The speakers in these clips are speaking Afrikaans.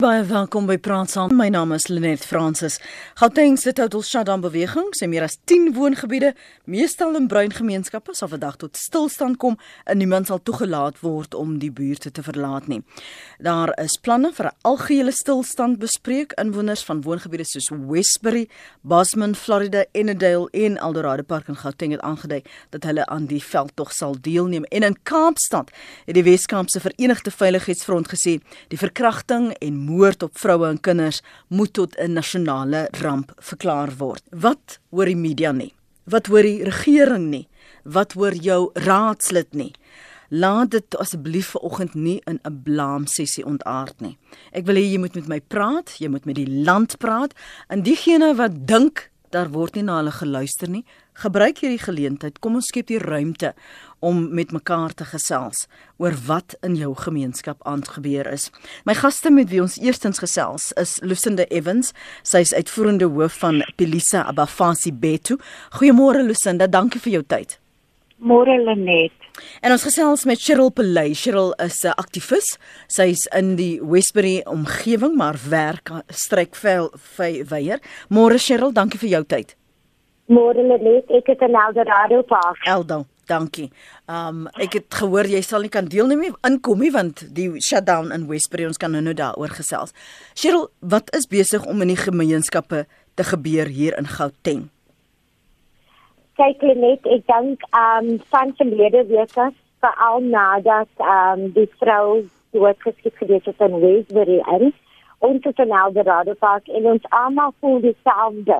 Baie welkom by Praat Saam. My naam is Lenet Fransis. Gauteng se total shutdown beweging sê meer as 10 woongebiede, meestal in bruin gemeenskappe, sal vandag tot stilstand kom en niemand sal toegelaat word om die buurte te verlaat nie. Daar is planne vir 'n algehele stilstand bespreek. Inwoners van woongebiede soos Westbury, Bosman, Florida, Ennedale en Eldorado Park in Gauteng het aangedui dat hulle aan die veldtog sal deelneem. En in Kaapstad het die Weskaapse Verenigde Veiligheidsfront gesê die verkrachting en moord op vroue en kinders moet tot 'n nasionale ramp verklaar word. Wat hoor die media nie? Wat hoor die regering nie? Wat hoor jou raadslid nie? Laat dit asseblief vanoggend nie in 'n blaamsessie ontaard nie. Ek wil hê jy moet met my praat, jy moet met die land praat en diegene wat dink daar word nie na hulle geluister nie, gebruik hierdie geleentheid. Kom ons skep die ruimte om met mekaar te gesels oor wat in jou gemeenskap aangebeur is. My gaste met wie ons eerstens gesels is Lucinda Evans. Sy is uitvoerende hoof van Pelisa Abafasi Betu. Goeiemôre Lucinda, dankie vir jou tyd. Môre Lenet. En ons gesels met Cheryl Pelay. Cheryl is 'n aktivis. Sy's in die Westbury omgewing, maar werk strykvel weier. Môre Cheryl, dankie vir jou tyd. Môre Lenet, ek het in Eldorado Park. Eldo. Dankie. Um ek het gehoor jy sal nie kan deelneem nie inkom nie want die shutdown in Westbury ons kan nou-nou daaroor gesels. Cheryl, wat is besig om in die gemeenskappe te gebeur hier in Gauteng? Kyk net, ek dink um van verlede week veral nadat um die vrou dood geskiet gewees het in Westbury en ons het in Eldorado Park en ons almal voel dieselfde.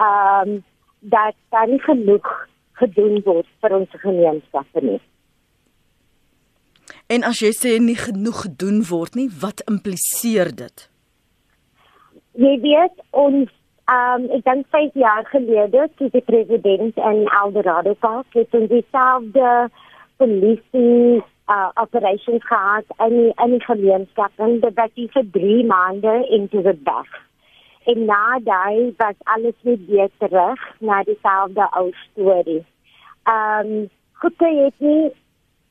Um dat daar nie genoeg gedoen word vir ons gemeenskappe nie. En as jy sê nie genoeg gedoen word nie, wat impliseer dit? Jy weet ons um ek dink 5 jaar gelede toe die president in Eldorado Park het ons dieselfde polisie uh operations gehad in die, in die gemeenskap en dit was vir 3 maande into the back en na daai was alles weer terug na dieselfde ou storie. Ehm um, goed het nie 'n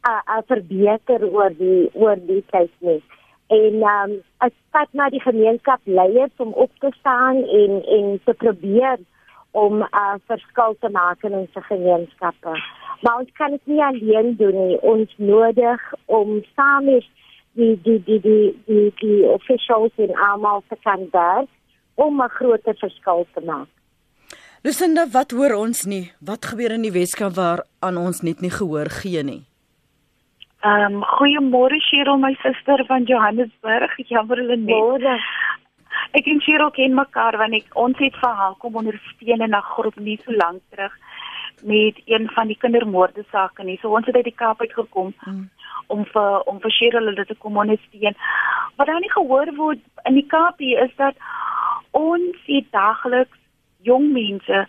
uh, uh, verbeter oor die oor die tyd nie. En um, ek vat na die gemeenskap leiers om op te staan en en te probeer om 'n uh, verskil te maak in ons gemeenskappe. Maar ons kan dit nie alleen doen nie. Ons nodig om saam met die die die die die, die officials in almal te kan werk om 'n groter verskil te maak. Lusinda, wat hoor ons nie? Wat gebeur in die Weskaap waar aan ons net nie gehoor gee nie? Ehm um, goeiemôre Cheryl, my suster van Johannesburg. Jammer hulle net. Ek en Cheryl ken mekaar want ek ons het vir haar kom ondersteun in 'n groep nie so lank terug met een van die kindermoorde sake nie. So ons het uit die Kaap uit gekom. Hmm om vir om vir Cheryl hulle te kom ondersteun. Wat dan nie gehoor word in die Kaap is dat ons sien daagliks jong mense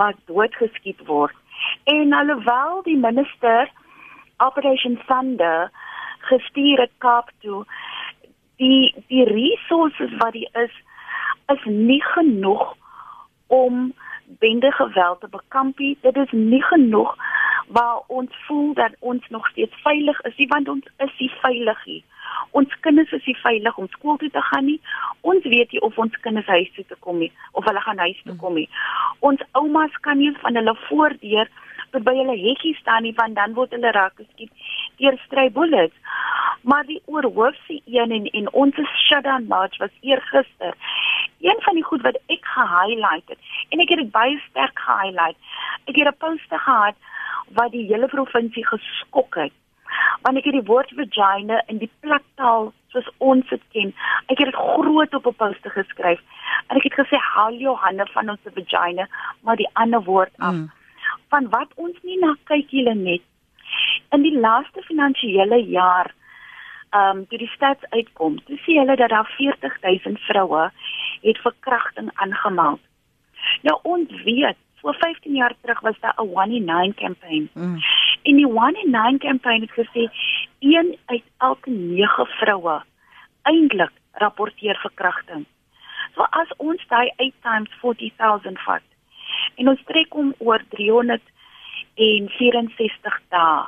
wat doodgeskiet word. En alhoewel die minister Operation Thunder gestuur het Kaap toe, die die resources wat die is is nie genoeg om bende geweld te bekampie. Dit is nie genoeg waar ons voel dat ons nog steeds veilig is, want ons is nie veilig nie. Ons kinders is nie veilig om skool toe te gaan nie. Ons weet nie of ons kinders huis toe te kom nie of hulle gaan huis toe kom nie. Ons oumas kan nie van hulle voordeur by hulle hekkie staan nie want dan word hulle raak geskiet deur stry bullets. Maar die oorhoofse een en en ons shutdown march was eergister. Een van die goed wat ek gehighlight het en ek het dit baie sterk gehighlight. Ek het 'n poster gehad wat die hele provinsie geskok het want ek het die woord vagina in die plaktaal soos ons dit ken. Ek het dit groot op 'n poster geskryf en ek het gesê haal jou hande van ons vagina maar die ander woord af. Mm. Van wat ons nie na kyk julle net. In die laaste finansiële jaar ehm um, toe die stats uitkom, toe sê hulle dat daar 40000 vroue het verkrachting aangemeld. Nou ons weet, so 15 jaar terug was daar 'n 1 in 9 campaign. Mm. En die one in nine campaign het gesê een uit elke 9 vroue eintlik rapporteer verkrachting. So as ons daai 8 times 40000 vat en ons trek hom oor 364 dae,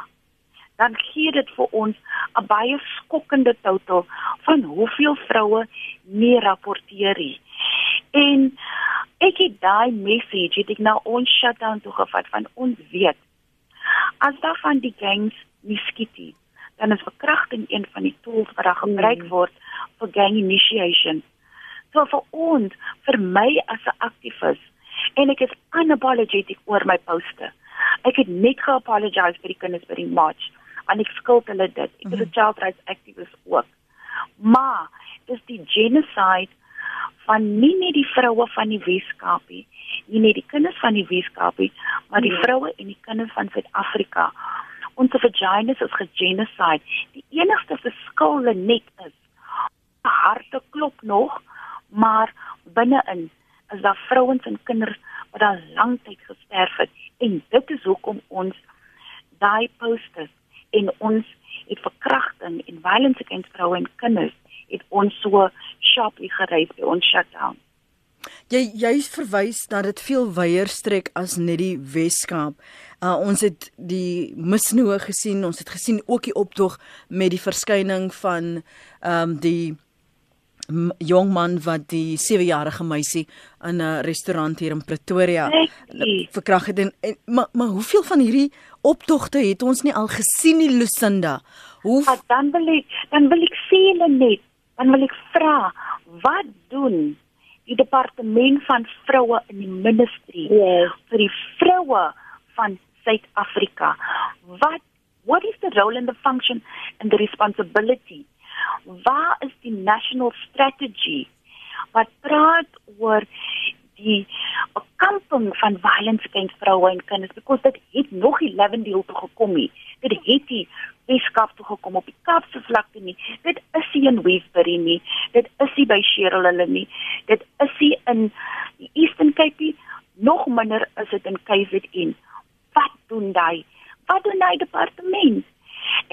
dan gee dit vir ons 'n baie skokkende totaal van hoeveel vroue nie rapporteer nie. En ek het daai message het ek nou ons shutdown toe gevat van ons weet as daar van die gangs nie skiet nie dan is verkrachting een van die tools wat daar gebruik hmm. word vir gang initiation. So vir ons, vir my as 'n aktivis en ek is unapologetic oor my poste. Ek het net geapologize vir die kinders by die march en ek skuld hulle dit. Ek is 'n mhm. child rights activist ook. Maar dis die genocide van nie net die vroue van die Weskaapie, nie net die kinders van die Weskaapie, maar die mhm. vroue en die kinders van Suid-Afrika ons vaginas is gegenocide. Die enigste verskil net is harte klop nog, maar binne-in is daar vrouens en kinders wat al lank tyd gesterf het en dit is hoekom ons daai posters en ons het verkrachting en violence against vroue en kinders het ons so sharply gereis by ons shutdown. Jy jy verwys dat dit veel wyeer strek as net die Weskaap. Uh, ons het die misnoë gesien, ons het gesien ook die optog met die verskyning van ehm um, die jong man wat die 7-jarige meisie in 'n restaurant hier in Pretoria verkragt het en, en maar maar hoeveel van hierdie optogte het ons nie al gesien nie Lucinda? Hoe ja, dan wil ek dan wil ek sê hulle net, dan wil ek vra, wat doen die departement van vroue in die ministry yes. vir die vroue van Suid-Afrika. Wat what is the role and the function and the responsibility? Waar is die national strategy? Wat praat oor die kamping van violence against vroue en kinders because dit het nog 11 deel toe gekom nie. Dit het die Weskaap toe gekom op die Kaapse vlakte nie. Dit is nie in Westbury nie. Dit is nie by Cheryl hulle nie. Dit is nie in die Eastern Cape nie. Nog minder is dit in KZN. Wat doen hy? Wat doen hy departement?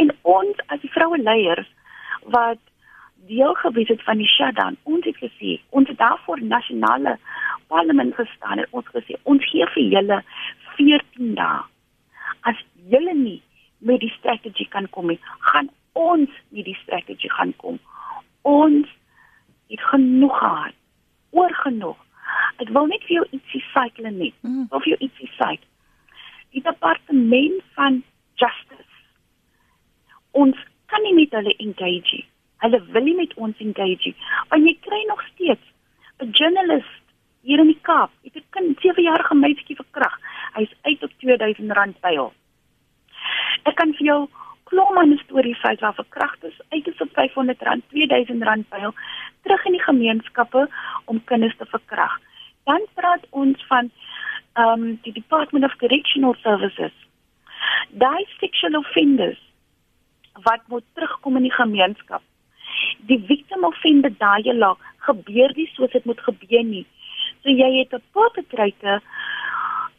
En ons as vroue leiers wat deel gewees het van die shutdown, ons het gesê, ons het daarvoor nasionale parlement gestaan en ons gesê ons gee vir julle 14 dae. As julle nie met die strategie kan kom nie, gaan ons met die strategie gaan kom. Ons het genoeg gehad. Oor genoeg. Ek wil net vir jou ietsie cycle net. Mm. Of jou ietsie cycle. Die departement van justice. Ons kan nie met hulle engage nie. Hulle wil nie met ons engage nie. Want jy kry nog steeds 'n journalist hier in die Kaap. Het 'n kind, 7 jarige meisietjie verkrag. Hy's uit op R2000 byl. Ek kan vir jou klomme stories uit waar verkragtes uit is op R500, R2000 byl terug in die gemeenskappe om kinders te verkrag. Dan praat ons van ehm um, die Department of Correctional Services. Daai sexual offenders wat moet terugkom in die gemeenskap. Die victim offender dialogue gebeur nie soos dit moet gebeur nie. So jy het 'n perpetrator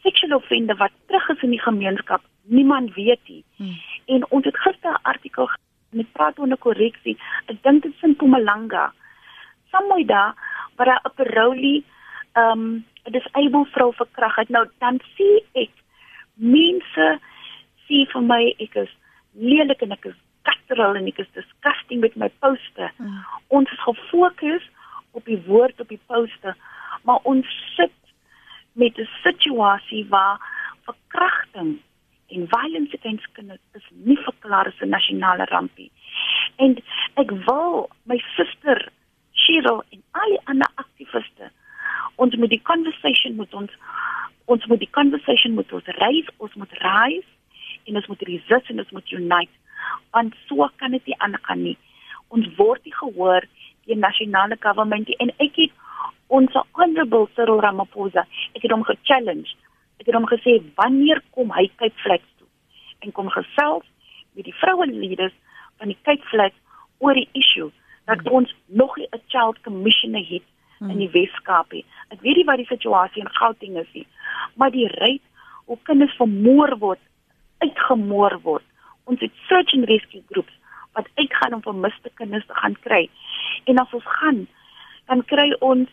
sexual offender wat terug is in die gemeenskap. Niemand weet nie. Hmm. En ons het gister 'n artikel met praat oor 'n korreksie. Ek dink dit is in Mpumalanga. Daar waar 'n paroli ehm um, 'n disabled vrou verkrag het. Nou dan sien ek mense sien vir my ek is lelik en ek is guttural en ek is disgusting met my poste. Hmm. Ons is gefokus op die woord op die poste maar ons sit met 'n situasie waar verkrachting en violence against kinders is nie verklaar as 'n nasionale rampie. En ek wil my suster Cheryl en al die ander aktiviste ons moet die conversation met ons ons moet die conversation met ons raise, ons moet rise en ons moet resist en ons moet unite. Want so kan dit nie aangaan nie. Ons word nie gehoor deur nasionale government en ek het ons honorable Cyril Ramaphosa, ek het hom ge-challenge. Ek het hom gesê wanneer kom hy kyk flats toe en kom gesels met die vrouenleerders van die kyk flats oor die issue dat hmm. ons nog 'n child commissioner het in die hmm. Weskaap. Ek weet nie wat die situasie in Gauteng is nie, maar die rate hoe kinders vermoor word, uitgemoor word. Ons het search and rescue groups wat uitgaan om vermiste kinders te gaan kry. En as ons gaan, dan kry ons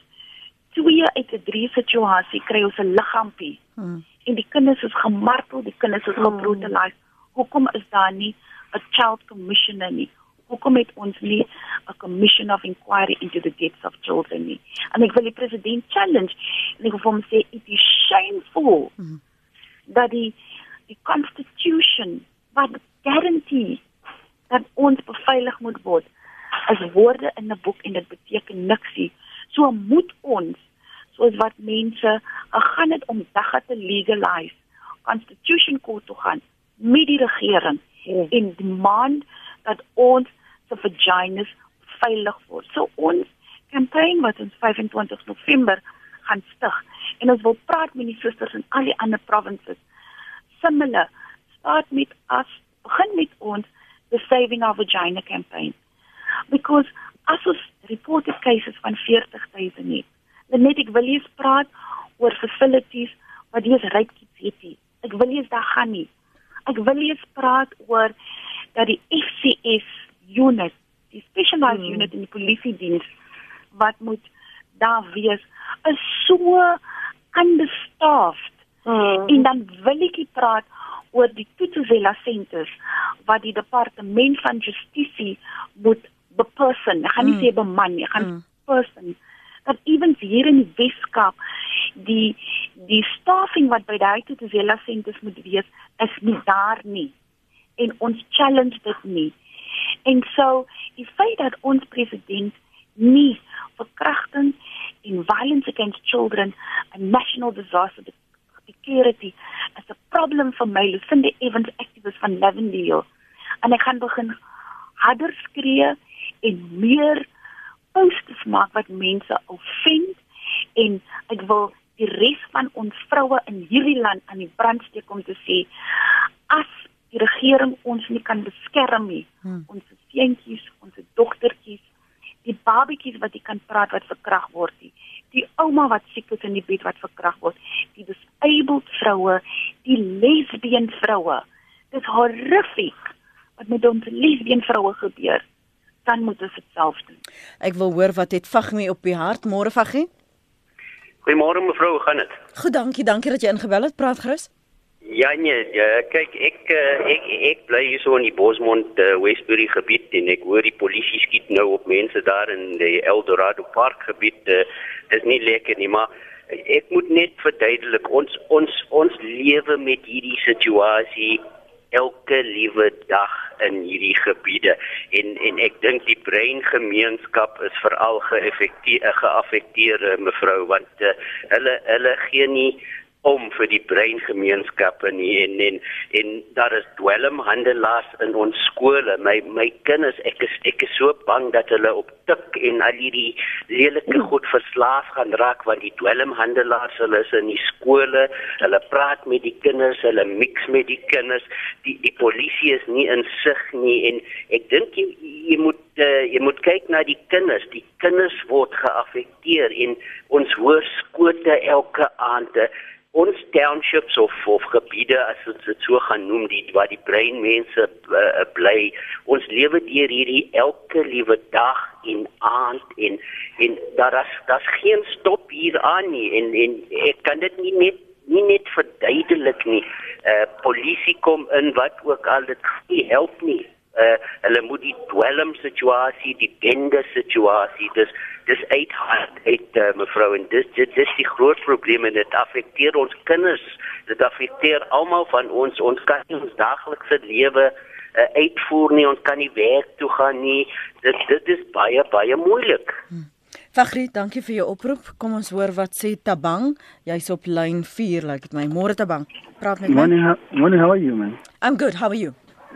twee uit 'n drie situasie kry ons 'n liggaampie. Hmm. En die kinders is gemartel, die kinders is hmm. gebrutaliseer. Hoekom is daar nie 'n child commissioner nie. Hoekom het ons nie 'n commission of inquiry into the deaths of children nie? En ek wil die president challenge en ek wil hom sê it is shameful mm -hmm. dat die die constitution wat guarantee dat ons beveilig moet word as woorde in 'n boek en dit beteken niksie. So moet ons soos wat mense gaan dit om dagga te legalize constitution court toe gaan met die regering yeah. en demand dat ons se vaginas veilig word. So ons kampanje wat ons 25 November gaan stig en ons wil praat met die susters in al die ander provinces. Similar start met us begin met ons the saving our vagina campaign because as ons reported cases van 40000 het. Net ek wil eens praat oor facilities wat is ryk het. Ek wil eens daar gaan nie. Ek wil eens praat oor dat die FCS unit, die specialized hmm. unit in die polisie diens wat moet daar wees, is so understaffed. Hmm. En dan wil ek praat oor die Tutusela centers wat die departement van justisie moet beperson. Ek gaan nie mm. sê beman nie, ek gaan mm. person. Dat ewens hier in die Weskaap die die staffing wat by daai Tutusela centers moet wees, is nie daar nie. En ons challenge dit nie. En so, die feit dat ons president nie verkrachting en violence against children 'n national disaster security as 'n probleem vir my. Lucinda Evans activist van Lavendale. En ek gaan begin harder skree en meer posters maak wat mense offend. En ek wil die res van ons vroue in hierdie land aan die brand steek om te sê as die regering ons nie kan beskerm nie hmm. ons seentjies ons dogtertjies die babatjies wat jy kan praat wat verkrag word nie die ouma wat siek is in die bed wat verkrag word die disabled vroue die lesbien vroue dit is horrifiek wat met ons lesbien vroue gebeur. Dan moet ons dit self doen. Ek wil hoor wat het Fagmi op die hart? Môre Fagmi? Goeiemôre mevrou. Hoe gaan dit Goed dankie dankie dat jy ingebel het. Praat gerus Ja nee, ja, kyk ek eh, ek ek bly hier so in die Bosmond uh, Westbury gebied en ek hoor die polisie skiet nou op mense daar in die Eldorado Park gebied. Uh, dis nie lekker nie, maar ek moet net verduidelik ons ons ons lewe met hierdie situasie elke liewe dag in hierdie gebiede en en ek dink die breingemeenskap is veral geaffekteer geaffekteer mevrou want uh, hulle hulle gee nie om vir die breingemeenskappe nie en en en daar is dwelmhandelaars in ons skole. My my kinders, ek is ek is so bang dat hulle op tik en al hierdie lelike goed verslaaf gaan raak want die dwelmhandelaars hulle is in die skole. Hulle praat met die kinders, hulle mix met die kinders. Die die polisie is nie in sig nie en ek dink jy, jy moet uh, jy moet kyk na die kinders. Die kinders word geaffekteer en ons hoor skote elke aand ons townships of of gebiede as ons dit so gaan noem die waar die brein mense uh, bly ons lewe deur hierdie elke liewe dag en aand en en daar is daar's geen stop hier aan nie en en ek kan dit nie net nie net verduidelik nie. Uh, polisie kom in wat ook al dit help nie. Uh, hulle moet die dwelm situasie die bende situasie dis dis uit hard uit uh, mevrou en dis dit dis die groot probleem en dit affekteer ons kinders dit affekteer almal van ons ons kan nie ons daaglikse lewe uh, uitvoer nie ons kan nie werk toe gaan nie dit dit is baie baie moeilik hmm. Fagri, dankie vir jou oproep. Kom ons hoor wat sê Tabang. Jy's op lyn 4, lyk like dit my. Môre Tabang. Praat met my. Morning, how, morning, how are you, man? I'm good. How are you?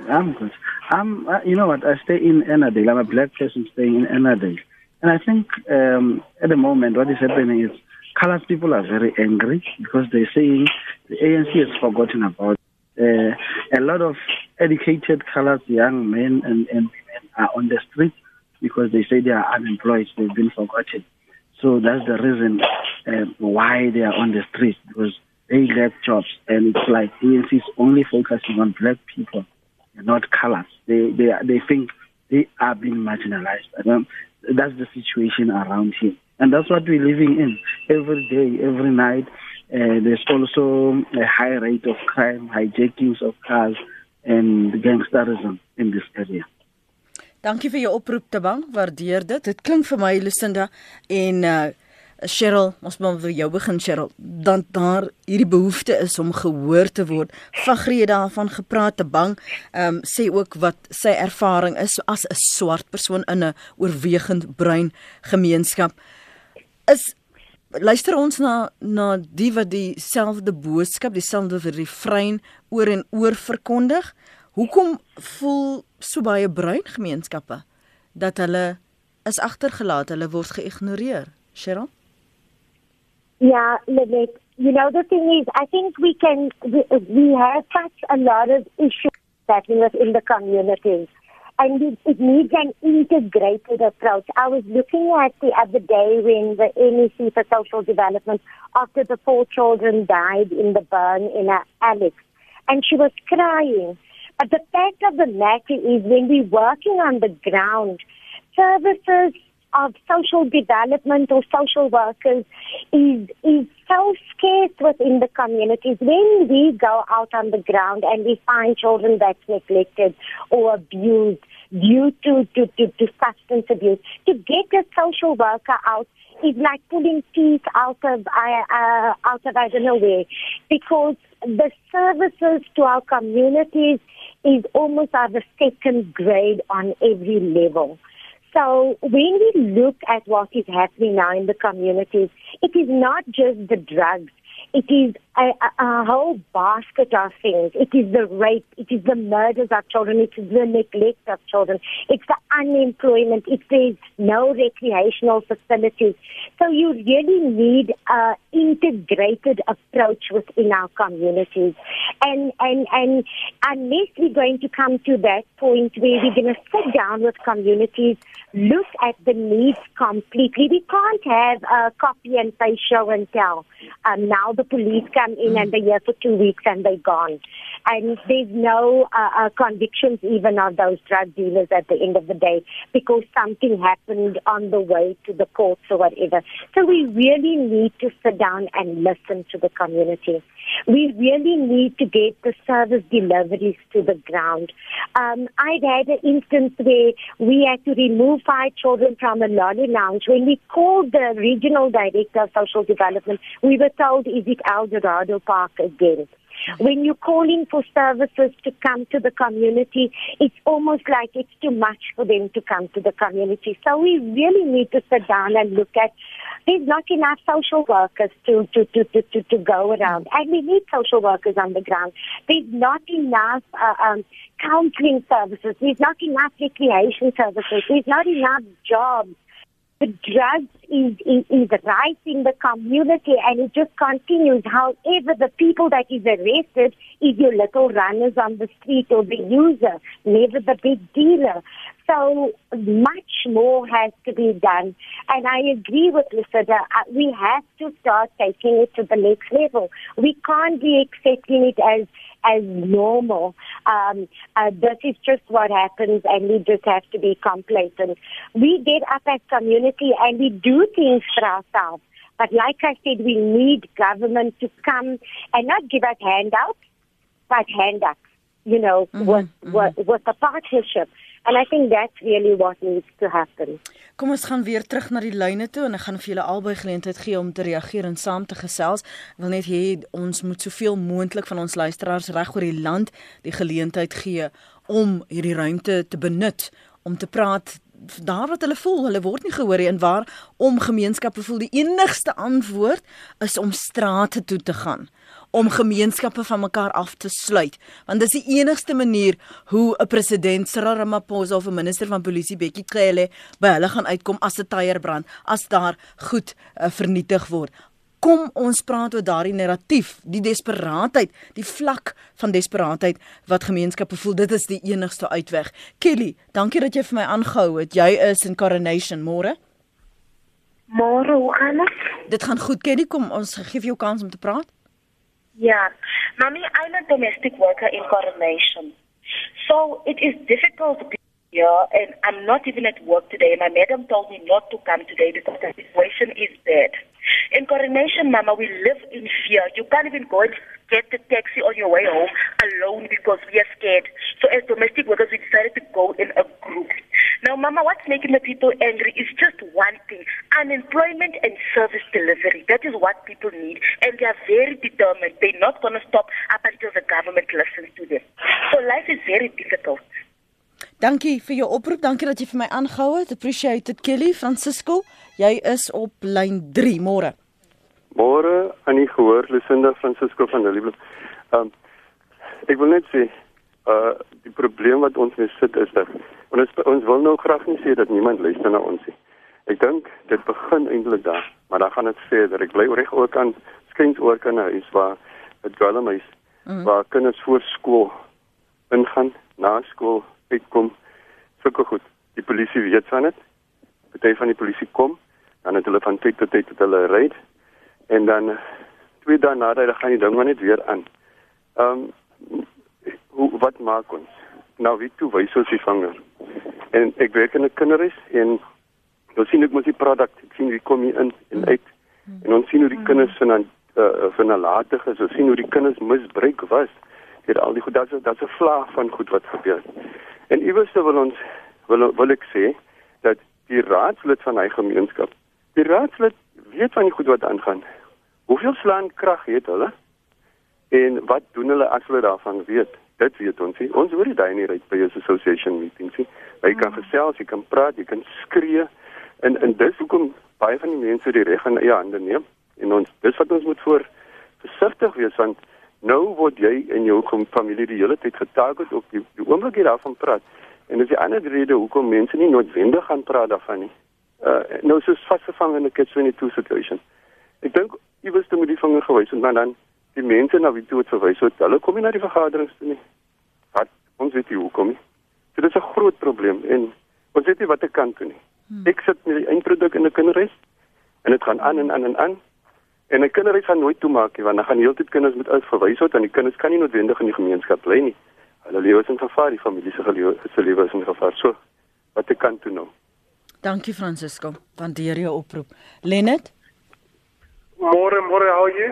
I'm good. I'm, uh, you know what? I stay in Ennerdale. I'm a black person staying in Ennerdale, and I think um, at the moment what is happening is colored people are very angry because they're saying the ANC has forgotten about. Uh, a lot of educated colored young men and, and women are on the street because they say they are unemployed. They've been forgotten. So that's the reason uh, why they are on the street because they lack jobs, and it's like ANC is only focusing on black people not colors. They they they think they are being marginalized. Um, that's the situation around here, and that's what we're living in every day, every night. Uh, there's also a high rate of crime, hijackings of cars, and gangsterism. in this area. Dankie vir jou oproep te bang. Waardeer dit. Dit klink vir my Lucinda en uh Cheryl, ons moet vir jou begin Cheryl. Dan daar hierdie behoefte is om gehoor te word. Vagrie daarvan gepraat te bang. Ehm um, sê ook wat sy ervaring is as 'n swart persoon in 'n oorwegend bruin gemeenskap. Is luister ons na na die wat dieselfde boodskap, dieselfde refrein oor en oor verkondig. Hoekom voel so baie bruin gemeenskappe dat hulle is agtergelaat, hulle word geïgnoreer? Cheryl? Yeah, Lynette, you know, the thing is, I think we can, we, we have such a lot of issues happening within the communities. And it, it needs an integrated approach. I was looking at the other day when the NEC for Social Development, after the four children died in the burn in a Alex, and she was crying. But the fact of the matter is, when we're working on the ground, services of social development or social workers is is so scarce within the communities. When we go out on the ground and we find children that's neglected or abused due to, to, to, to substance abuse, to get a social worker out is like pulling teeth out of uh, out of I don't know where, because the services to our communities is almost at a second grade on every level. So when we look at what is happening now in the communities, it is not just the drugs. It is a, a, whole basket of things. It is the rape, it is the murders of children, it is the neglect of children, it's the unemployment, it is no recreational facilities. So you really need an integrated approach within our communities. And, and, and unless we're going to come to that point where we're going to sit down with communities, look at the needs completely, we can't have a copy and paste show and tell. Um, now the police come in mm. and they're here for two weeks and they're gone. And there's no uh, uh, convictions even of those drug dealers at the end of the day because something happened on the way to the courts or whatever. So we really need to sit down and listen to the community. We really need to get the service deliveries to the ground. Um, I've had an instance where we had to remove five children from a lolly lounge. When we called the regional director of social development, we were told, is it El Dorado Park again? When you're calling for services to come to the community, it's almost like it's too much for them to come to the community. So we really need to sit down and look at there's not enough social workers to, to, to, to, to, to go around. And we need social workers on the ground. There's not enough uh, um, counseling services. There's not enough recreation services. There's not enough jobs the drugs is, is, is right in the community and it just continues. However, the people that is arrested is your little runners on the street or the user, never the big dealer. So much more has to be done. And I agree with Lucinda. Uh, we have to start taking it to the next level. We can't be accepting it as as normal. Um, uh, this is just what happens, and we just have to be complacent. We get up as community and we do things for ourselves. But like I said, we need government to come and not give us handouts, but handouts, you know, mm-hmm, with, mm-hmm. with, with a partnership. And I think that's really what needs to happen. Kom ons gaan weer terug na die lyne toe en ek gaan vir julle albei geleentheid gee om te reageer en saam te gesels. Ek wil net hê ons moet soveel moontlik van ons luisteraars reg oor die land die geleentheid gee om hierdie ruimte te benut om te praat daar wat hulle voel hulle word nie gehoor nie en waar om gemeenskappe voel die enigste antwoord is om strate toe te gaan om gemeenskappe van mekaar af te sluit want dis die enigste manier hoe 'n president Cyril Ramaphosa of 'n minister van polisie Bekkie Cele by hulle gaan uitkom as 'n tyre brand as daar goed uh, vernietig word kom ons praat oor daardie narratief die desperaatheid die vlak van desperaatheid wat gemeenskappe voel. Dit is die enigste uitweg. Kelly dankie dat jy vir my aangehou het. Jy is in coronation môre? Môre hoe gaan dit dit gaan goed. Kelly kom ons gee vir jou kans om te praat. Yeah. Mommy, I'm a domestic worker in coronation. So it is difficult here and I'm not even at work today. My madam told me not to come today because the situation is bad. In coronation, Mama, we live in fear. You can't even go and get the taxi on your way home alone because we are scared. So as domestic workers, we decided to go in a group. Now, Mama, what's making the people angry is just one thing unemployment and service delivery. That is what people need. And they are very determined. They're not going to stop up until the government listens to them. So life is very difficult. Dankie vir jou oproep. Dankie dat jy vir my aangehou het. Appreciate it Kelly Francisco. Jy is op lyn 3 môre. Môre aan die gehoor Lucinda Francisco van Lillibloem. Ehm um, ek wil net sê uh die probleem wat ons mee sit is dat ons ons wil nou graag nie sê dat niemand luister na ons nie. Ek dink dit begin eintlik daar, maar dan gaan dit verder. Ek bly reg ook aan skuins oor kan huis waar 'n dwelmhuis mm. waar kinders voor skool ingaan, na skool uitkom. Sulke goed. Die polisie weet van dit. Party van die polisie kom, dan het hulle van tyd tot tyd tot hulle ry en dan twee dae nader dan gaan die ding maar net weer aan. Ehm um, hoe wat maak ons? Nou wie toe wys ons die vanger? En ek werk in 'n kinderhuis en dan sien ek mos die produk, ek sien wie kom hier in en uit. En ons sien hoe die kinders van dan uh, van nalatig is, ons sien hoe die kinders misbruik was. Dit al die goed dat dat 'n vlaag van goed wat gebeur. En iewers wil ons wil wil ek sê dat die raadslid van hy gemeenskap, die raadslid weet van die goed wat aangaan. Hoeveel slaan krag het hulle? En wat doen hulle as hulle daarvan weet? Dit weet ons nie. Ons hoor dit daai nie right by ons association meetings nie. Jy kan gesels, jy kan praat, jy kan skree. En en dis hoekom baie van die mense die reg in eie hande neem. En ons dis wat ons moet voor versigtig wees want nou word jy en jou familie die hele tyd getarget op die, die oomblik jy daarvan praat. En dis die ander rede hoekom mense nie noodwendig gaan praat daarvan nie. Uh nou soos vasgevang in 'n catch-22 situation. Ek dink iewers moet die vinger gewys en dan die mense na wie toe verwys word. Hulle kom nie na die vergaderings toe nie. Wat ons weet nie hoekom nie. So dit is 'n groot probleem en ons weet nie wat ek kan doen nie. Hmm. Ek sit met die eindproduk in 'n kinderhuis en dit gaan aan en aan en aan. En 'n kinderhuis gaan nooit toemaak nie want dan gaan heeltyd kinders met uit verwys word en die kinders kan nie noodwendig in die gemeenskap bly nie. Hulle lewe is in gevaar, die familie se lewe se lewe is in gevaar. So wat ek kan doen nou. Dankie Francisco. Waardeer jou oproep. Lennet Môre, môre, hoe is jy?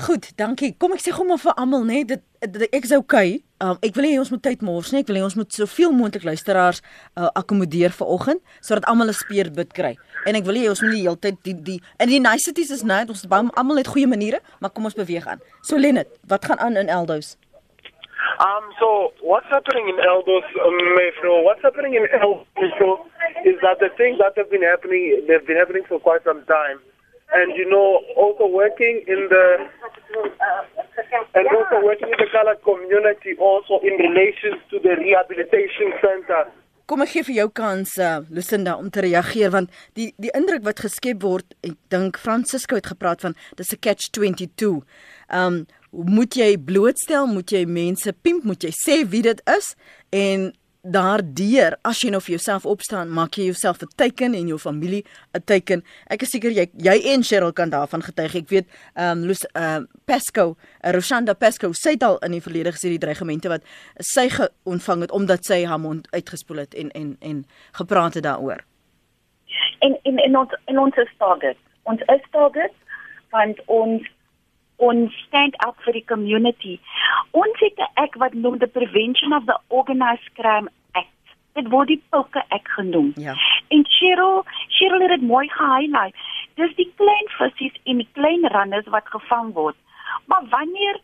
Goed, dankie. Kom ek sê gou maar vir almal nê, dit, dit ek's okay. Um, ek wil hê ons moet tyd mors nie. Ek wil hê ons moet soveel moontlik luisteraars uh, akkommodeer vir oggend sodat almal 'n speerbit kry. En ek wil hê ons moet die hele tyd die die in die niceties is net ons almal het goeie maniere, maar kom ons beweeg aan. So Lenet, wat gaan aan in Eldos? Um so what's happening in Eldos, um, Mayfro? What's happening in Eldos is that the things that have been happening they've been happening for quite some time. And you know also working in the and also working in the colored community also in relation to the rehabilitation center Kom ek gee vir jou kans uh, Lucinda om te reageer want die die indruk wat geskep word ek dink Francisco het gepraat van dis 'n catch 22. Um moet jy blootstel, moet jy mense pimp, moet jy sê wie dit is en daardeur as jy nou vir jouself opstaan, maak jy jouself 'n teken en jou familie 'n teken. Ek is seker jy jy en Cheryl kan daarvan getuig. Ek weet ehm um, Lus ehm uh, Pesco, uh, Roshanda Pesco sê dit al in die verlede gesê die dreigemente wat sy ontvang het omdat sy haar mond uitgespoel het en en en gepraat het daaroor. En en en ons en ons is target. Ons is target want ons ons stand up vir die community. Ons het 'n ek wat noem the prevention of the organized crime act. Dit word die Poke Act genoem. Ja. En Cheryl, Cheryl het dit mooi gehighlight. Dis die klein visse en die klein runners wat gevang word. Maar wanneer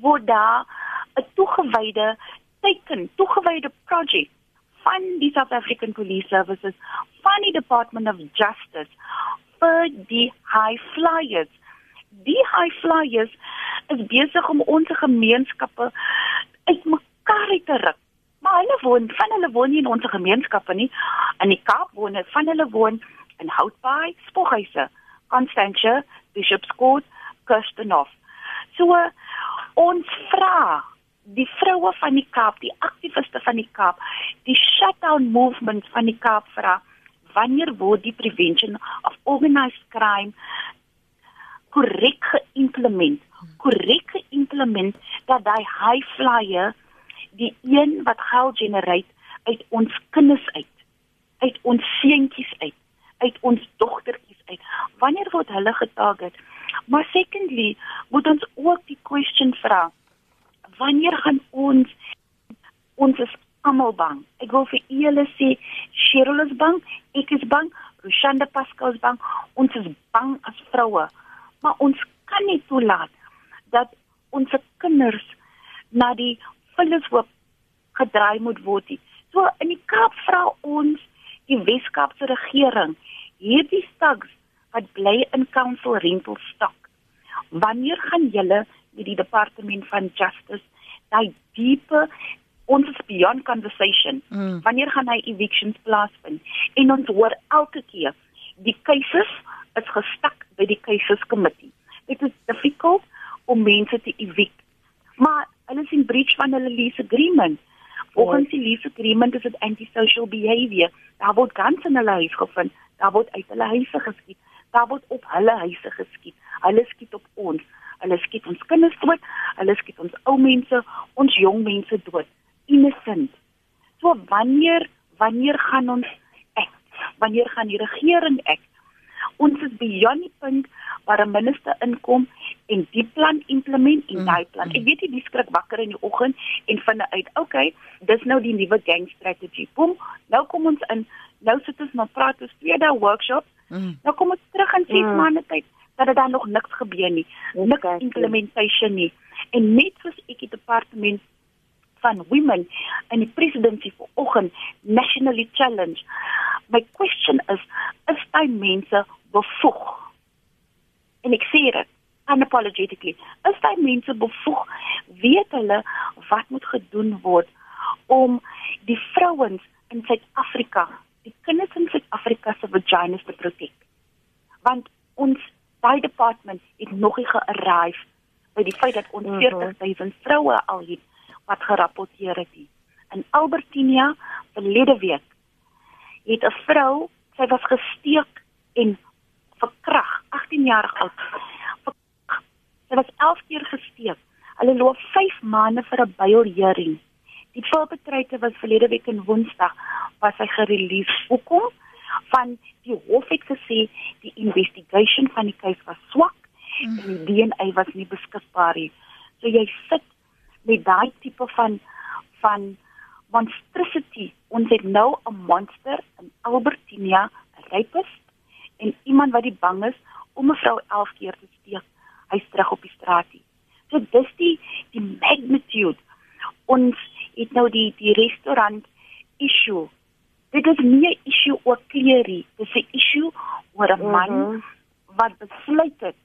word daar 'n toegewyde teken, toegewyde projek van die South African Police Services, van die Department of Justice vir die high flyers die high flyers is besig om ons gemeenskappe uitmekaar te ruk. Maar hulle woon, van hulle woon nie in ons gemeenskappe nie. In die Kaap woon hulle, van hulle woon in Houtbaai, Spoghuise, Constantia, Bishopscourt, Kirstenhof. So ons vra die vroue van die Kaap, die aktiviste van die Kaap, die shutdown movement van die Kaap vra wanneer word die prevention of organized crime korrek geïmplement, korrek geïmplement dat daai high flyer die een wat geld generate uit ons kinders uit, uit ons seentjies uit, uit ons dogtertjies uit. Wanneer word hulle getarget? Maar secondly, moet ons ook die question vra. Wanneer gaan ons ons is almal bang. Ek wil vir julle sê Cheryl is bang, ek is bang, Rushanda Pascal is bang. Ons is bang as vroue. Maar ons kan nie toelaat dat ons kinders na die vullishoop gedraai moet word nie. So in die Kaap vra ons die Weskaapse regering hierdie stags wat bly in council rental stock. Wanneer gaan julle met die departement van justice daai diepe ons is beyond conversation. Mm. Wanneer gaan hy evictions plaasvind? En ons hoor elke keer die cases is gestak by die cases committee. Dit is difficult om mense te evict. Maar hulle is in breach van hulle lease agreement. Volgens die lease agreement is dit antisocial behavior. Daar word gans in hulle huis gevind. Daar word uit hulle huise geskiet. Daar word op hulle huise geskiet. Hulle skiet op ons. Hulle skiet ons kinders dood. Hulle skiet ons ou mense, ons jong mense dood. Innocent. So wanneer wanneer gaan ons ek? Wanneer gaan die regering ek? Ons is beyond die punt waar 'n minister inkom en die plan implement en daai plan. Mm. Ek weet jy skrik wakker in die oggend en vind uit, okay, dis nou die nuwe gang strategy. Boom, nou kom ons in. Nou sit ons nou praat oor twee dae workshop. Mm. Nou kom ons terug in 6 mm. maande tyd dat dit dan nog niks gebeur nie. Niks implementation nie. En net soos ek die departement van women in die presidentskap vanoggend nationally challenge. My question is, is daai mense bevoeg? En ek sê dit unapologetically. Is daai mense bevoeg? Weet hulle wat moet gedoen word om die vrouens in Suid-Afrika, die kinders in Suid-Afrika se vaginas te protek? Want ons daai departement het nog nie gearrive by die feit dat ons 40000 mhm. vroue al het wat gerapporteer het. In Albertinia verlede week het 'n vrou, sy was gesteek en verkrag, 18 jaar oud. Sy was 11 keer gesteek. Hulle loop 5 maande vir 'n bylhering. Die voorbetreite was verlede week in Woensdag was hy gereleased. Hoekom? Van die hof het gesê die investigation van die keuse was swak mm. en die DNA was nie beskikbaar nie. So jy sit met daai tipe van van monstrosity. Ons het nou 'n monster in Albertinia, 'n rapist en iemand wat die bang is om 'n vrou 11 keer te steek. Hy's terug op die straat. So dis die die magnitude. Ons het nou die die restaurant issue. Dit is nie 'n issue oor kleerie, dis 'n issue oor 'n man mm -hmm. wat besluit het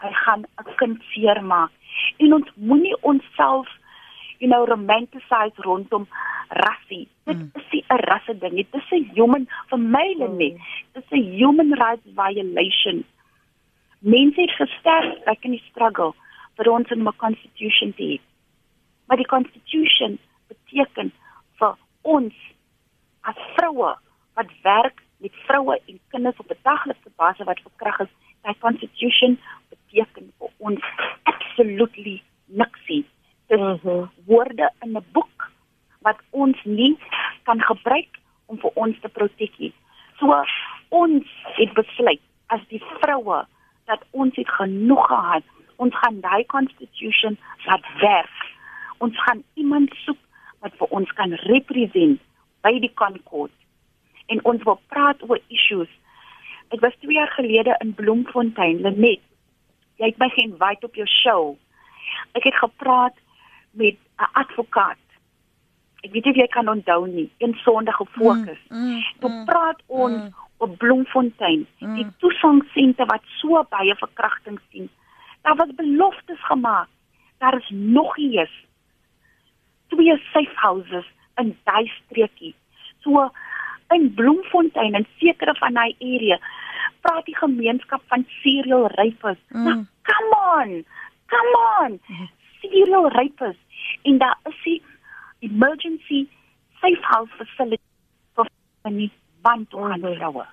hy gaan 'n kind seermaak. En ons moenie onsself you know romanticize rondom rassie. Dit mm. is nie 'n rasse ding nie. Dit is 'n human vir my mm. nie. Dit is 'n human rights violation. Mense het gesterf ek in die struggle vir ons in 'n constitution te hê. Maar die constitution beteken vir ons as vroue wat werk met vroue en kinders op 'n daglikse basis wat verkrag is, die constitution beteken vir ons absolutely niksie dis mm -hmm. woorde in 'n boek wat ons nie kan gebruik om vir ons te protek nie. So ons het besluit as die vroue dat ons het genoeg gehad. Ons gaan daai constitution laat werk. Ons gaan iemand soek wat vir ons kan represent by die Concord. En ons wil praat oor issues. Ek was 2 jaar gelede in Bloemfontein, Lenet. Jy het my geen wyd op jou show. Ek het gepraat met 'n advokaat. Ek weet jy kan onthou nie, een Sondag gefokus. Mm, mm, Toe mm, praat ons mm, op Bloemfontein, mm. die toesangsente wat so baie verkrachtings sien. Daar was beloftes gemaak. Daar is nog eens twee safe houses in daai streekie. So in Bloemfontein en sekere van daai area praat die gemeenskap van serial rapers. Mm. Nou, come on. Come on. Mm serial rapers en daar is die emergency safe house facility vir nie want vroue.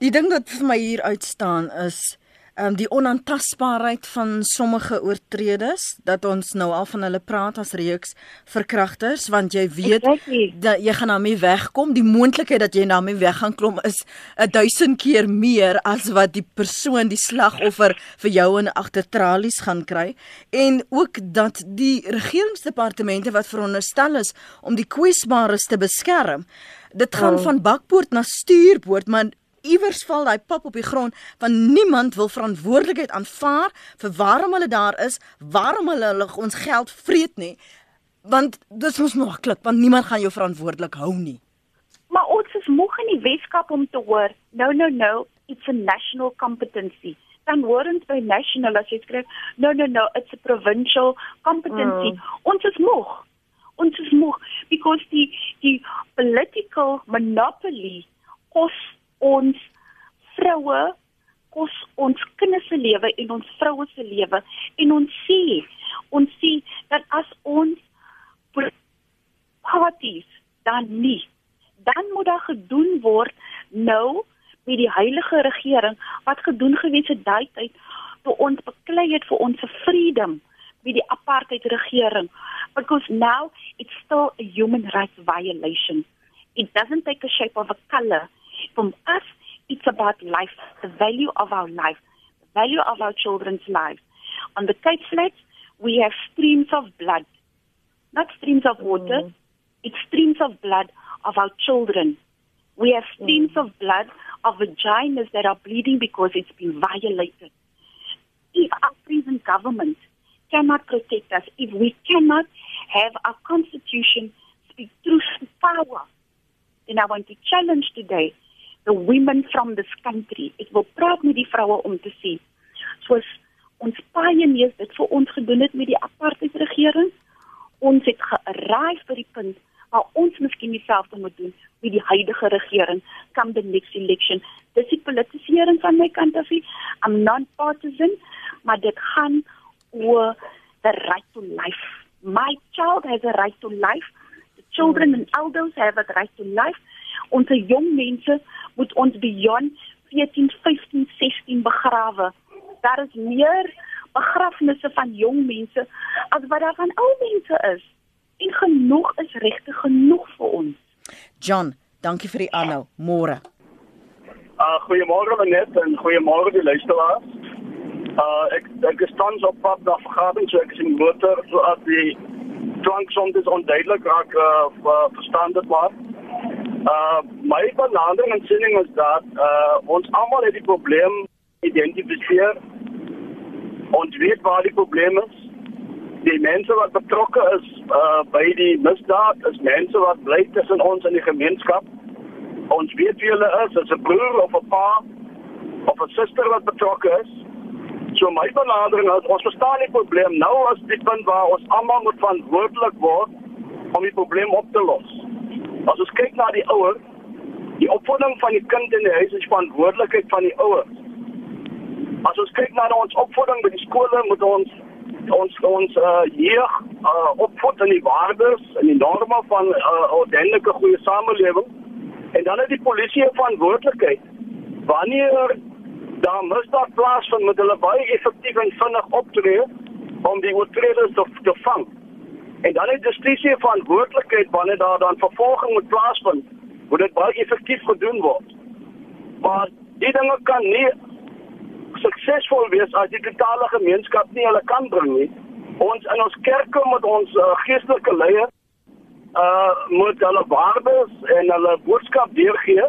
Die ding wat vir my hier uitstaan is um, die onaantastbaarheid van sommige oortreders dat ons nou al van hulle praat as reeks verkragters want jy weet dat jy gaan daarmee wegkom. Die moontlikheid dat jy daarmee weg gaan klom is 'n duisend keer meer as wat die persoon die slagoffer vir jou in agter tralies gaan kry. En ook dat die regeringsdepartemente wat veronderstel is om die kwesbares te beskerm dit gaan oh. van bakpoort na stuurpoort maar iewers val daai pap op die grond want niemand wil verantwoordelikheid aanvaar vir waarom hulle daar is, waarom hulle, hulle ons geld vreet nie. Want dit is maklik want niemand gaan jou verantwoordelik hou nie. Maar ons is moeg in die Weskaap om te hoor, no no no, it's a national competency. Dan hoor ons by national as jy skryf, no no no, it's a provincial competency. Mm. Ons is moeg. Ons is moeg because die die political monopoly kos ons vroue kos ons kinders se lewe en ons vroue se lewe. En ons sien ons sien dat as ons parties dan nie dan moet daar gedoen word nou met die heilige regering wat gedoen gewees het daai tyd toe ons beklei het vir ons freedom met die apartheid regering. Because now it's still a human rights violation. It doesn't take a shape of a color From us, it's about life, the value of our life, the value of our children's lives. On the Cape Flats, we have streams of blood, not streams of water, mm. it's streams of blood of our children. We have streams mm. of blood of vaginas that are bleeding because it's been violated. If our present government cannot protect us, if we cannot have our constitution speak truth to power, then I want to challenge today the women from this country. Ek wil praat met die vroue om te sê soos ons pioneers dit vir ons gedoen het met die apartheid regering. Ons het gearrive by die punt waar ons miskien dieselfde moet doen met die huidige regering come the next election. Dis die politisering van my kant af. I'm non-partisan, maar dit gaan oor the right to life. My child has a right to life. The children and elders have a right to life. Ons jong mense moet ons beyond 14, 15, 16 begrawe. Daar is meer begrafnisse van jong mense as wat daar van ou mense is. En genoeg is regtig genoeg vir ons. John, dankie vir die aanhou. Môre. Uh goeiemôre Lenet en goeiemôre die luisteraars. Uh ek ek is tans op pad na vergadering, so ek is in motor so as die klanksom is onduidelik raak uh verstaan dit maar. Uh my benadering en siening is dat uh ons almal het die probleem identifiseer. Ons weet waar die probleem is. Die mense wat betrokke is uh by die misdaad is mense wat bly tussen ons in die gemeenskap. Ons weet wie hulle is, as 'n broer of 'n pa of 'n suster wat betrokke is. So my benadering is ons verstaan die probleem nou as die punt waar ons almal moet verantwoordelik word om die probleem op te los. As ons kyk na die ouers, die opvoeding van die kind in die huis is verantwoordelikheid van die ouers. As ons kyk na ons opvoeding by die skole, moet ons ons ons uh jeug uh opvoed in die waardes en die norme van 'n uh, ordentlike goeie samelewing. En dan het die polisie 'n verantwoordelikheid wanneer daar misdaad plaasvind met hulle baie effektief en vinnig optree om die oortreders te, te vang. En dan het justisie verantwoordelikheid wanneer daar dan vervolging moet plaasvind, moet dit baie effektief gedoen word. Maar die dinge kan nie suksesvol wees as die totale gemeenskap nie hulle kan bring nie. Ons in ons kerke met ons uh, geestelike leiers uh moet hulle waardes en hulle boodskap deurgee.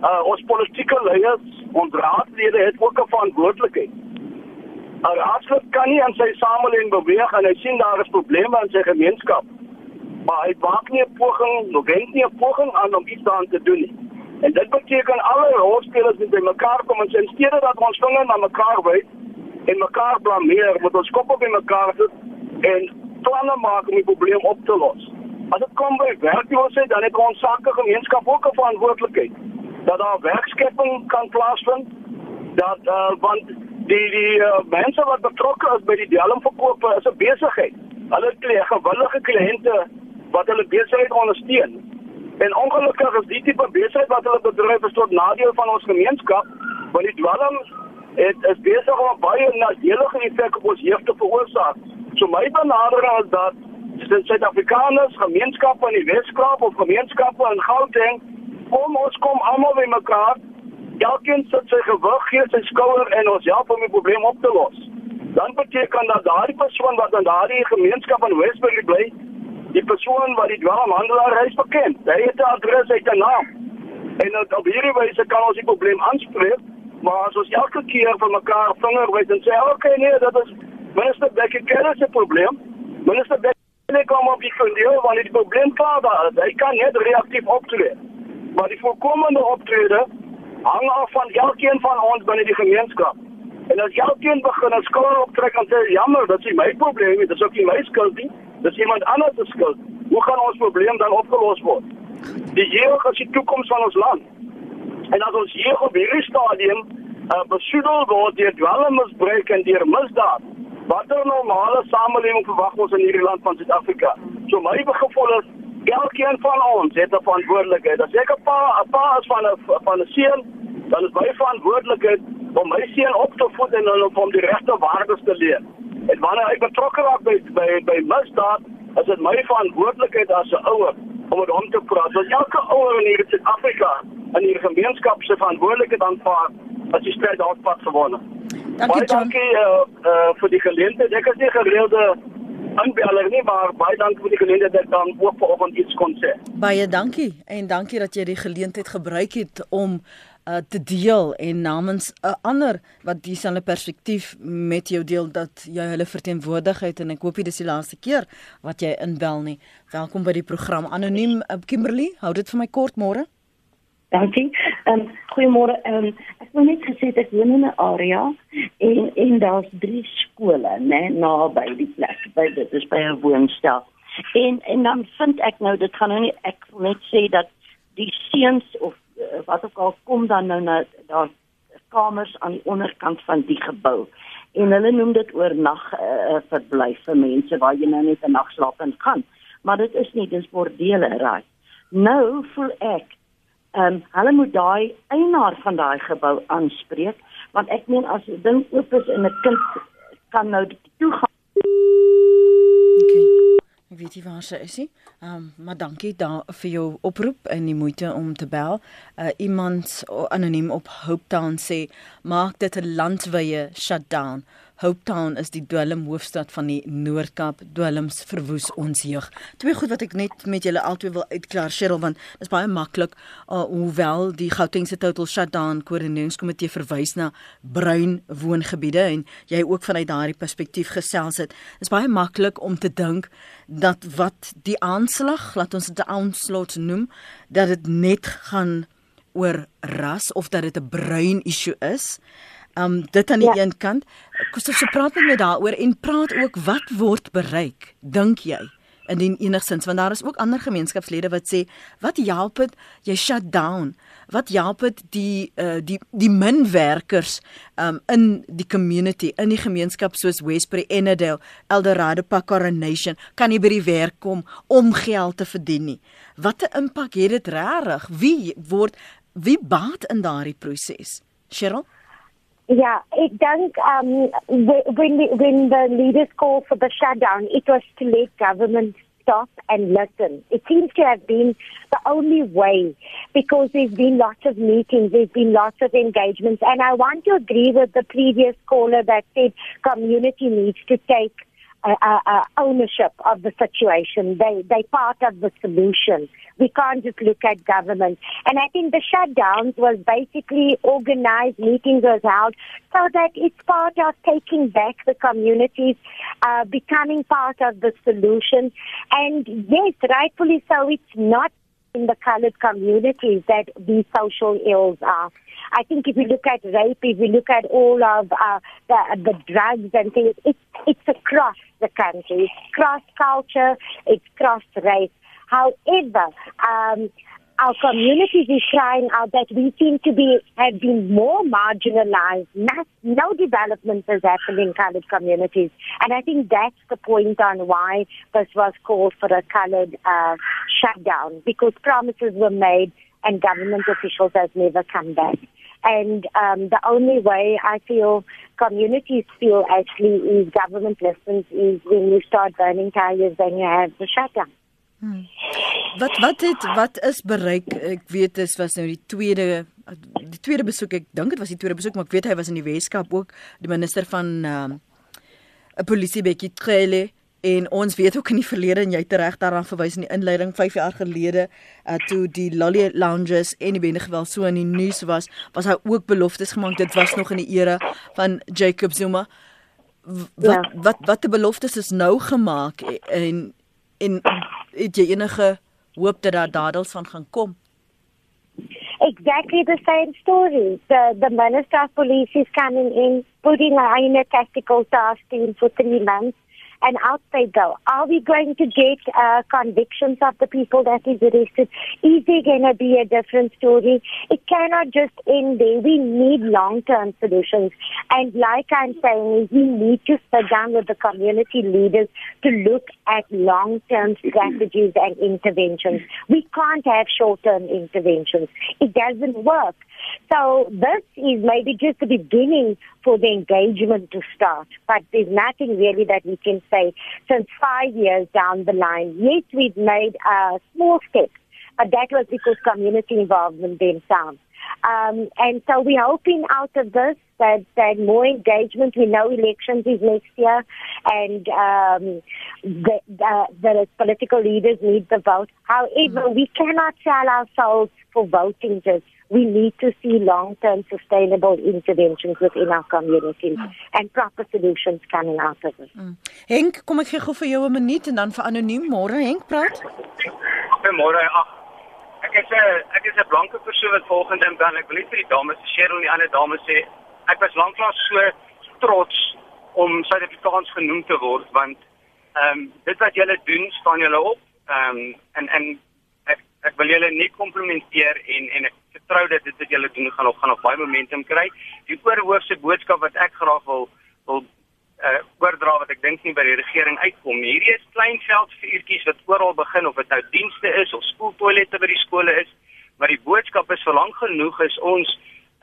Uh ons politieke leiers, ons raadslede het ook 'n verantwoordelikheid. 'n raadslid kan nie aan sy samelewing beweeg en hy sien daar is probleme in sy gemeenskap. Maar hy maak nie 'n poging, nog wend nie 'n poging aan om iets daaraan te doen nie. En dit beteken alle rolspelers moet by mekaar kom en sê in steede dat ons vinger na mekaar wys en mekaar blameer, moet ons kop op mekaar sit en planne maak om die probleem op te los. As dit kom by werkloosheid, dan het ons sake gemeenskap ook 'n verantwoordelikheid dat daar werkskepping kan plaasvind dat uh, want die die uh, mense wat betrokke is by die dwelmverkope is 'n besigheid. Hulle het gewillige kliënte wat hulle besigheid ondersteun. En ongelukkig is die tipe besigheid wat hulle bedryf is tot nadeel van ons gemeenskap, want die dwelm het is besig om baie nadelige effek op ons jeug te veroorsaak. So my benadering is dat Suid-Afrikaners, gemeenskappe in die Weskaap of gemeenskappe in Gauteng, kom ons kom almal bymekaar. Elkeen sit sy gewig, gee sy skouer en ons help om die probleem op te los. Dan beteken dat daardie persoon wat in daardie gemeenskap in Westbury bly, die persoon wat die dwaalhandelaar is bekend. Hy het 'n adres, hy het 'n naam. En op hierdie wyse kan ons die probleem aanspreek maar as ons elke keer van mekaar vinger wys en sê oké okay, nee dat is minister Becky ken se probleem minister Becky kom op die fundie want die probleem klaar daar hy kan net reaktief optree maar die voorkomende optrede hang af van elkeen van ons binne die gemeenskap. En as elkeen begin 'n skaal optrek en sê jammer dat is my probleem dit is ook nie my skuld nie dis iemand anders se skuld. Hoe gaan ons probleem dan opgelos word? Die jeug is die toekoms van ons land. En as ons hier op hierdie stadium uh, besoedel word deur dwelmmisbruik en deur misdaad, watter normale samelewing verwag ons in hierdie land van Suid-Afrika? So my gevoel is elkeen van ons het 'n verantwoordelikheid. As ek 'n pa, 'n pa is van 'n van 'n seun, dan is my verantwoordelikheid om my seun op te voed en hom om die regte waardes te leer. En wanneer hy betrokke raak by by by misdaad, is dit my verantwoordelikheid as 'n ouer om met hom te praat. Want elke ouer in hierdie Suid-Afrika in hierdie gemeenskap se verantwoordelikheid aanvaar as jy stryd daar pad gewonnen. Dankie John. Dankie uh, uh, vir die geleentheid. Ek is nie gereelde aanbeller nie, maar baie dankie vir die geleentheid dat dan ook vanoggend iets kon sê. Baie dankie en dankie dat jy die geleentheid gebruik het om uh, te deel en namens 'n uh, ander wat dieselfde perspektief met jou deel dat jy hulle verteenwoordig het en ek hoop dit is die laaste keer wat jy inbel nie. Welkom by die program Anoniem uh, Kimberley. Hou dit vir my kort môre. Dankie. Ehm um, goeiemôre. Ehm um, ek wil net gesê ek woon in 'n area en en daar's drie skole, né, naby die plek. By dit is by 'n woonstel. En en dan vind ek nou dit gaan nou nie ek wil net sê dat die seuns of uh, wat ook al kom dan nou na daar kamers aan die onderkant van die gebou en hulle noem dit oornag uh, verblyf vir mense waar jy nou net 'n nag slaap gaan maar dit is nie dis bordele raai nou voel ek ehm um, hulle moet daai eienaar van daai gebou aanspreek want ek meen as 'n ding oop is en 'n kind kan nou toe gaan Ek weet nie waar sy is nie. Ehm um, maar dankie daar vir jou oproep en die moeite om te bel. Uh iemand anoniem op Hope Town sê maak dit 'n landwyse shutdown. Hope Town is die dwelm hoofstad van die Noord-Kaap. Dwelms verwoes ons jeug. Twee goed wat ek net met julle albei wil uitklaar, Cheryl, want dit is baie maklik uh, hoewel die Gautengse total shutdown koördineringskomitee verwys na bruin woongebiede en jy ook vanuit daardie perspektief gesels het. Dit is baie maklik om te dink dat wat die aanslag, laat ons dit 'n aanslag noem, dat dit net gaan oor ras of dat dit 'n bruin issue is. Um dit aan die ja. een kant. Koos so praat met my daaroor en praat ook wat word bereik, dink jy? Indien enigsins want daar is ook ander gemeenskapslede wat sê wat help dit jy shut down? Wat help dit die uh die die min werkers um in die community, in die gemeenskap soos Westbury, Ennedale, Eldorado, Pacoronation kan nie by die werk kom om geld te verdien nie. Watter impak het dit regtig? Wie word wie baat in daardie proses? Cheryl Yeah, it does. Um, when the, when the leaders called for the shutdown, it was to let government stop and listen. It seems to have been the only way because there's been lots of meetings, there's been lots of engagements, and I want to agree with the previous caller that said community needs to take uh, uh, ownership of the situation. They they part of the solution. We can't just look at government. And I think the shutdowns was basically organized meetings was held so that it's part of taking back the communities, uh, becoming part of the solution. And yes, rightfully so, it's not in the colored communities that these social ills are. I think if we look at rape, if we look at all of uh, the, the drugs and things, it's, it's across the country. It's cross culture, it's cross race. However, um, our communities is crying out that we seem to be have been more marginalized. Not, no development has happened in colored communities, and I think that's the point on why this was called for a colored uh, shutdown because promises were made and government officials have never come back. And um, the only way I feel communities feel actually is government listens is when you start burning tires and you have the shutdown. Hmm. Wat wat het wat is bereik? Ek weet dit was nou die tweede die tweede besoek. Ek dink dit was die tweede besoek, maar ek weet hy was in die Weskaap ook die minister van ehm um, polisie Bekkie Trele en ons weet ook in die verlede en jy reg daaraan verwys in die inleiding 5 jaar gelede uh, toe die Lolly Lounges en die bende geweld so in die nuus was was hy ook beloftes gemaak dit was nog in die era van Jacob Zuma wat ja. wat wat die beloftes is nou gemaak en en het jy enige hoop dat daar dadels van gaan kom Exactly the same story. The the Minister of Police is coming in, putting in a tactical task team for three months, and out they go. Are we going to get uh, convictions of the people that is arrested? Is there going to be a different story? It cannot just end there. We need long-term solutions. And like I'm saying, we need to sit down with the community leaders to look at long-term strategies and interventions. We can't have short-term interventions. It doesn't work. So this is maybe just the beginning for the engagement to start. But there's nothing really that we can say since five years down the line. Yes, we've made a small step, but that was because community involvement themselves. Um, and so we're hoping out of this that, that more engagement. We know elections is next year, and um, the, the, the political leaders need the vote. However, mm. we cannot sell ourselves for voting just we need to see long-term sustainable interventions within our communities mm. and proper solutions coming out of it. Mm. Henk, kom ek gee gou vir jou 'n minuut en dan vir anoniem môre Henk praat. Goeiemôre. Ek is 'n ek is 'n blanke persoon wat volgende in dan ek wil net vir die dames, Cheryl en die ander dames sê, ek was lanklaas so trots om Suid-Afrikaans genoem te word want ehm um, dit wat julle doen staan julle op. Ehm um, en en ek ek wil julle nie komplimenteer en en ek vertrou dat dit wat julle doen gaan nog gaan nog baie momentum kry. Die oorhoofse boodskap wat ek graag wil wil uh oordra wat ek dink nie by die regering uitkom. Hierdie is klein veldvuurtjies wat oral begin of dit nou dienste is of skooltoilette by die skole is, maar die boodskap is vir lank genoeg is ons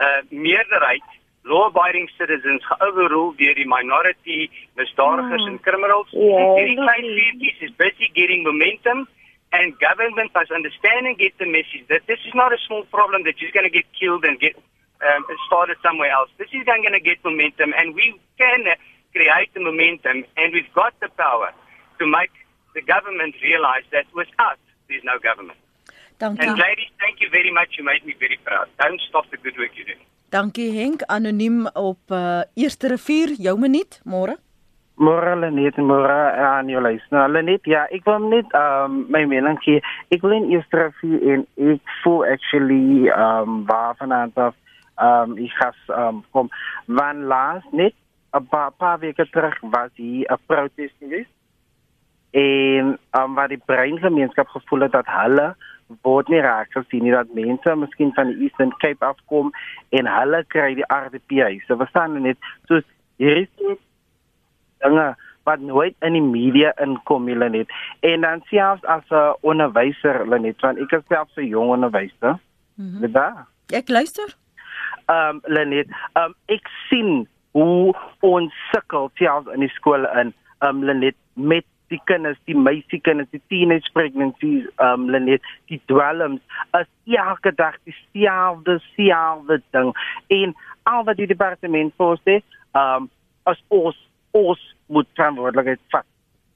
uh meerderheid law-abiding citizens overrule deur die minority misdadigers mm. en criminals. Yeah, hierdie klein vuurtjies is busy getting momentum and government must understand and get the message that this is not a small problem that is going to get killed and get um, started somewhere else. This is going to get momentum, and we can create the momentum, and we've got the power to make the government realize that without there's no government. Dankie. And ladies, thank you very much. You made me very proud. Don't stop the good work you're doing. Dankie Henk, anoniem op uh, Eerste Rivier, jou minuut, môre. Môre Lenet, môre aan jou luister. Nou Lenet, ja, ek wil net um my mening gee. Ek wil in eerste vier en ek voel actually um waar vanaand af um ek has um kom van laas net 'n paar, paar weke terug was hier 'n protes geweest. En um waar die breingemeenskap gevoel het dat hulle word nie raak gesien nie dat mense miskien van die Eastern Cape afkom en hulle kry die RDP. So verstaan net so hier is dinge wat nooit in die media inkom hulle net. En dan selfs as 'n onderwyser hulle net want ek is self 'n jong onderwyser. Mm da. Ek luister. Ehm um, Lenet, ehm um, ek sien hoe ons sukkel selfs in die skole in ehm um, Lenet met die kinders, die meisiekinders, die teenage pregnancies, ehm um, Lenet, die dwelms, as elke dag dieselfde selfde ding. En al wat die departement voorsê, ehm um, as ons ons moet verantwoordelikheid vat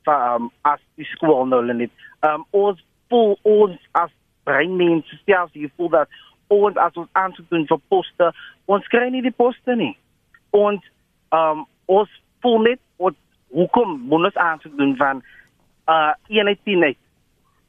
vir um, as die skool nou net. Um ons voel ons as breinmense selfs jy voel dat ons as ons aansoek doen vir poste, ons kry nie die poste nie. Ons um ons voel net wat hoekom moet ons aansoek doen van uh eenheid net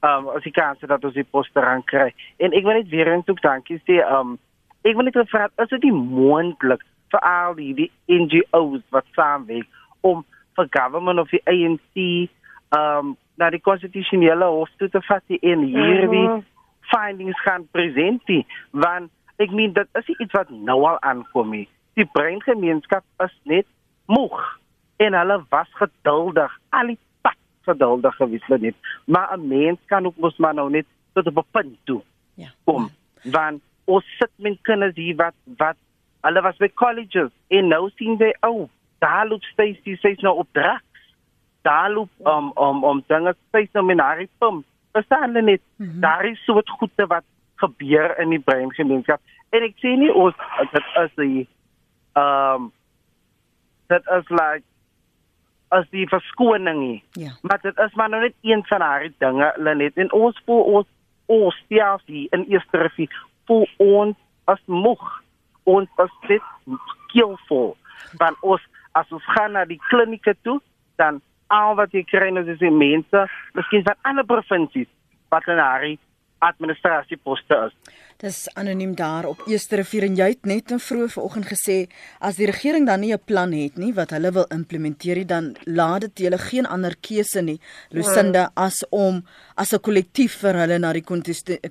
um as ek kan sê dat ons die poste rang kry. En ek wil net weer eens ook dankie sê um ek wil net vra is dit moontlik vir al die NGO's wat saamwerk om vir government of die ANC um na die konstitusionele hof toe te vat en hierdie mm -hmm. findings gaan presenteer want ek meen dit is iets wat nou al aankom nie. Die breingemeenskap is net moeg en hulle was geduldig al die pad geduldig gewees net. Maar 'n mens kan ook mos maar nou net tot op 'n punt toe ja. kom want ons sit met kinders hier wat wat Hulle was by colleges en nou sien jy ou, oh, daar loop Stacy sy's nou op drugs. Daar loop um um um dinge sy's nou met haar pom. Verstaan hulle net? Mm -hmm. Daar is so 'n goede wat gebeur in die breingemeenskap. En ek sê nie ons dit is die um dit is like as die verskoning nie. Ja. Maar dit is maar nou net een van haar dinge, Lenet. En ons voel ons ons stiafie in eerste rivier voel ons as moeg. Ons as dit skillful. Want ons as ons gaan na die klinieke toe, dan al wat jy kry nou is die mense, miskien van ander provinsies wat in haar administrasieposte is. Dis anoniem daar op Eerste Rivier en jy het net in vroeë vanoggend gesê as die regering dan nie 'n plan het nie wat hulle wil implementeer dan laat dit hulle geen ander keuse nie Lucinda as om as 'n kollektief vir hulle na die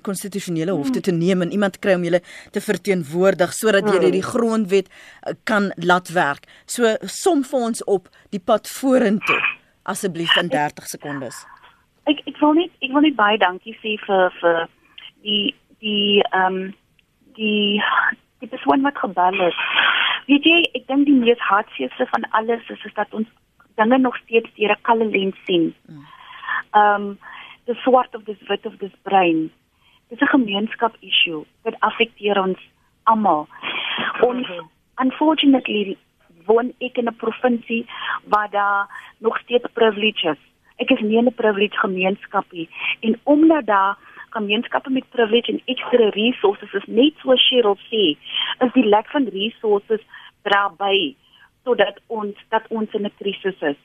konstitusionele hof te neem en iemand kry om hulle te verteenwoordig sodat jy die grondwet eh, kan laat werk. So som vir ons op die pad vorentoe asseblief in 30 sekondes. Ek ek wil net ek wil net baie dankie sê vir vir die die ehm um, die die persoon wat gebel het. Weet jy, ek dink die mees hartseerste van alles is is dat ons dinge nog steeds deur 'n kalle lens sien. Ehm um, the swart of this wit of this brain. Dit is 'n gemeenskap issue wat affekteer ons almal. Ons unfortunately woon ek in 'n provinsie waar daar nog steeds privileges ek is nie in 'n privilege gemeenskap nie en omdat daar gemeenskappe met privilege en ekstra resources is net so Cheryl sê is die lack van resources daarbey sodat ons dat ons in 'n krisis is.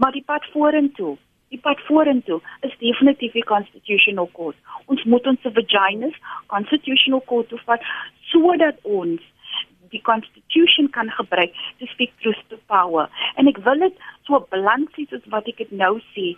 Maar die pad vorentoe die pad vorentoe is definitief die constitutional court. Ons moet ons vaginas constitutional court toevat sodat ons die constitution kan gebruik to speak truth to power. En ek wil dit so balansie soos wat ek dit nou sê.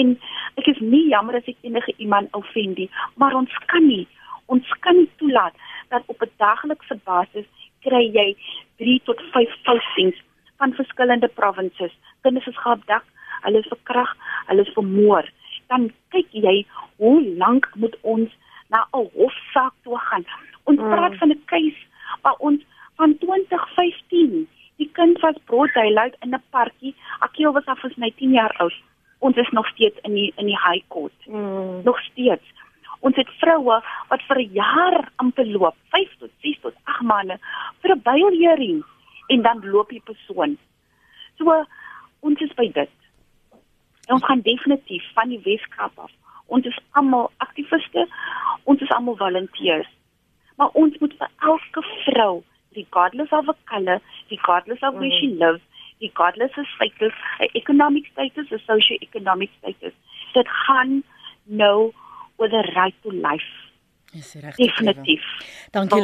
En ek is nie jammer as ek enige iemand offendie maar ons kan nie ons kan nie toelaat dat op 'n daglikse basis kry jy 3 tot 5 postings van verskillende provinces. Kinders is geabdak hulle is verkrag hulle is vermoor. Dan kyk jy hoe lank moet ons na 'n hofsaak toe gaan. Ons mm. praat van 'n case waar ons van 2015. Die kind was brood daylight in 'n parkie. Akeel was af as my 10 jaar oud. Ons is nog steeds in die in die high court. Mm. Nog steeds. Ons het vroue wat vir 'n jaar amper loop, 5 tot 6 tot 8 maande vir 'n bailhearing en dan loop die persoon. So ons is by dit. En ons gaan definitief van die Weskaap af. Ons is almal aktiviste. Ons is almal volunteers. Maar ons moet vir elke vrou regardless of a color, regardless of where mm. she lives, regardless of status, economic status, a socio-economic status, that gaan nou with a right to life. Yes, Definitief. Dankie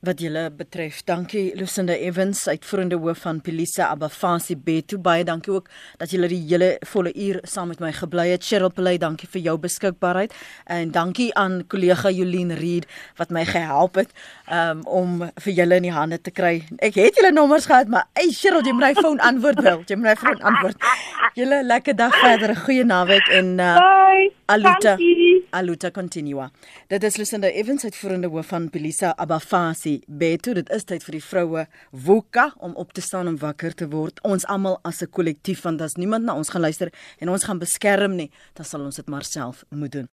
wat julle betref. Dankie Lucinda Evans, uitvoerende hoof van Police Abafasi Betu. Baie dankie ook dat julle die hele volle uur saam met my gebly het. Cheryl Pelay, dankie vir jou beskikbaarheid en dankie aan kollega Jolien Reed wat my gehelp het um, om vir julle in die hande te kry. Ek het julle nommers gehad, maar ey Cheryl, jy moet my foon antwoord wil. Jy moet my foon antwoord. Julle lekker dag verder, 'n goeie naweek en uh, Bye. Aluta. Aluta continua. Dit is Lucinda Evans uitvoerende hoof van Police Abafasi Lucy Beto, dit is tyd vir die vroue woeka om op te staan en wakker te word. Ons almal as 'n kollektief want as niemand na ons gaan luister en ons gaan beskerm nie, dan sal ons dit maar self moet doen.